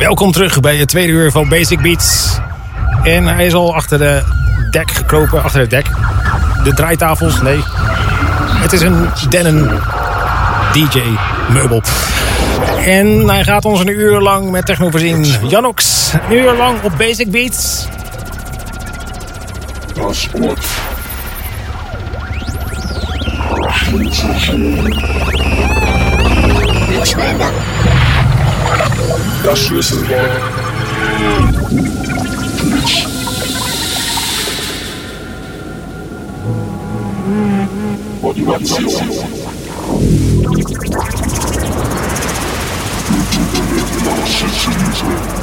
Welkom terug bij het tweede uur van Basic Beats. En hij is al achter de dek gekropen, achter het dek. De draaitafels, nee. Het is een dennen DJ-meubel. En hij gaat ons een uur lang met techno voorzien. Janox, een uur lang op Basic Beats. Paspoort. das Schlüsselwort. Motivation. Motivation.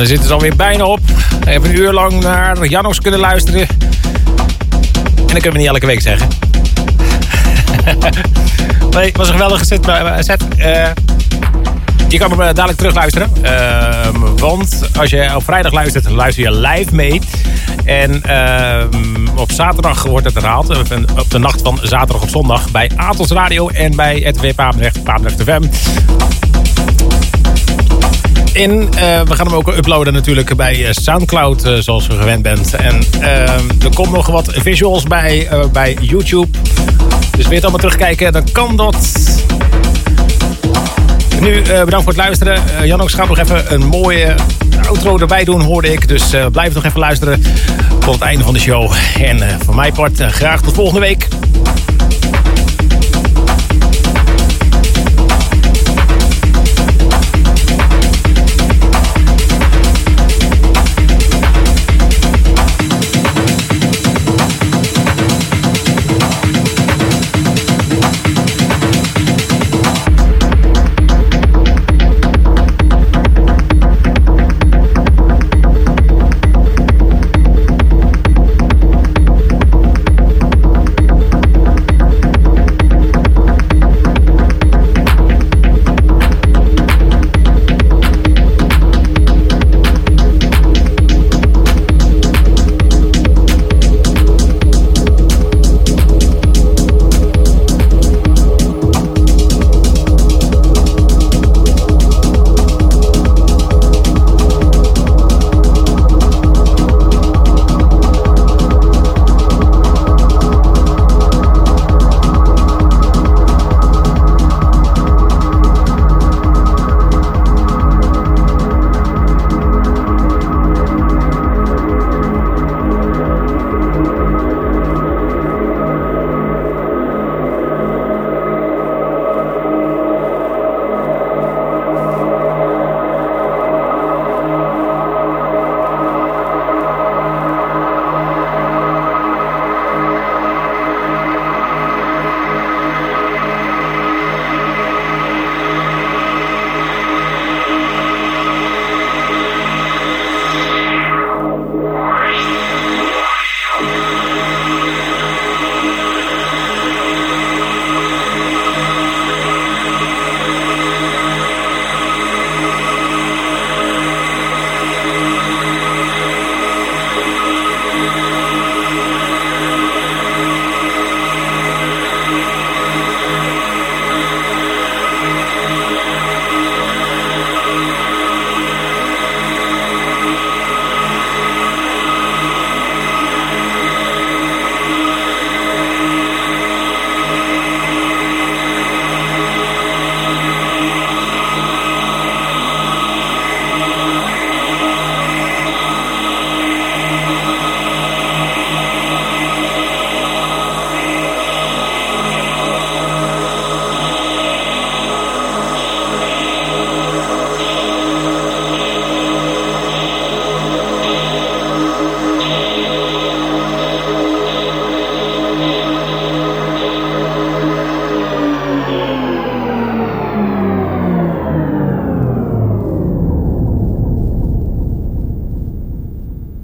Dan zitten ze alweer bijna op. Hebben een uur lang naar Janos kunnen luisteren. En dat kunnen we niet elke week zeggen. nee, het was een geweldige set. set. Uh, je kan hem dadelijk terugluisteren. Uh, want als je op vrijdag luistert, luister je live mee. En uh, op zaterdag wordt het herhaald. Op de nacht van zaterdag op zondag. Bij Atos Radio en bij het W Papendrecht, Papendrecht FM. En uh, we gaan hem ook uploaden natuurlijk bij Soundcloud, uh, zoals je gewend bent. En er komt nog wat visuals bij, bij YouTube. Dus je het allemaal terugkijken, dan kan dat. Nu bedankt voor het luisteren. Jan ook gaat nog even een mooie outro erbij doen, hoorde ik. Dus blijf nog even luisteren tot het einde van de show. En van mijn part graag tot volgende week.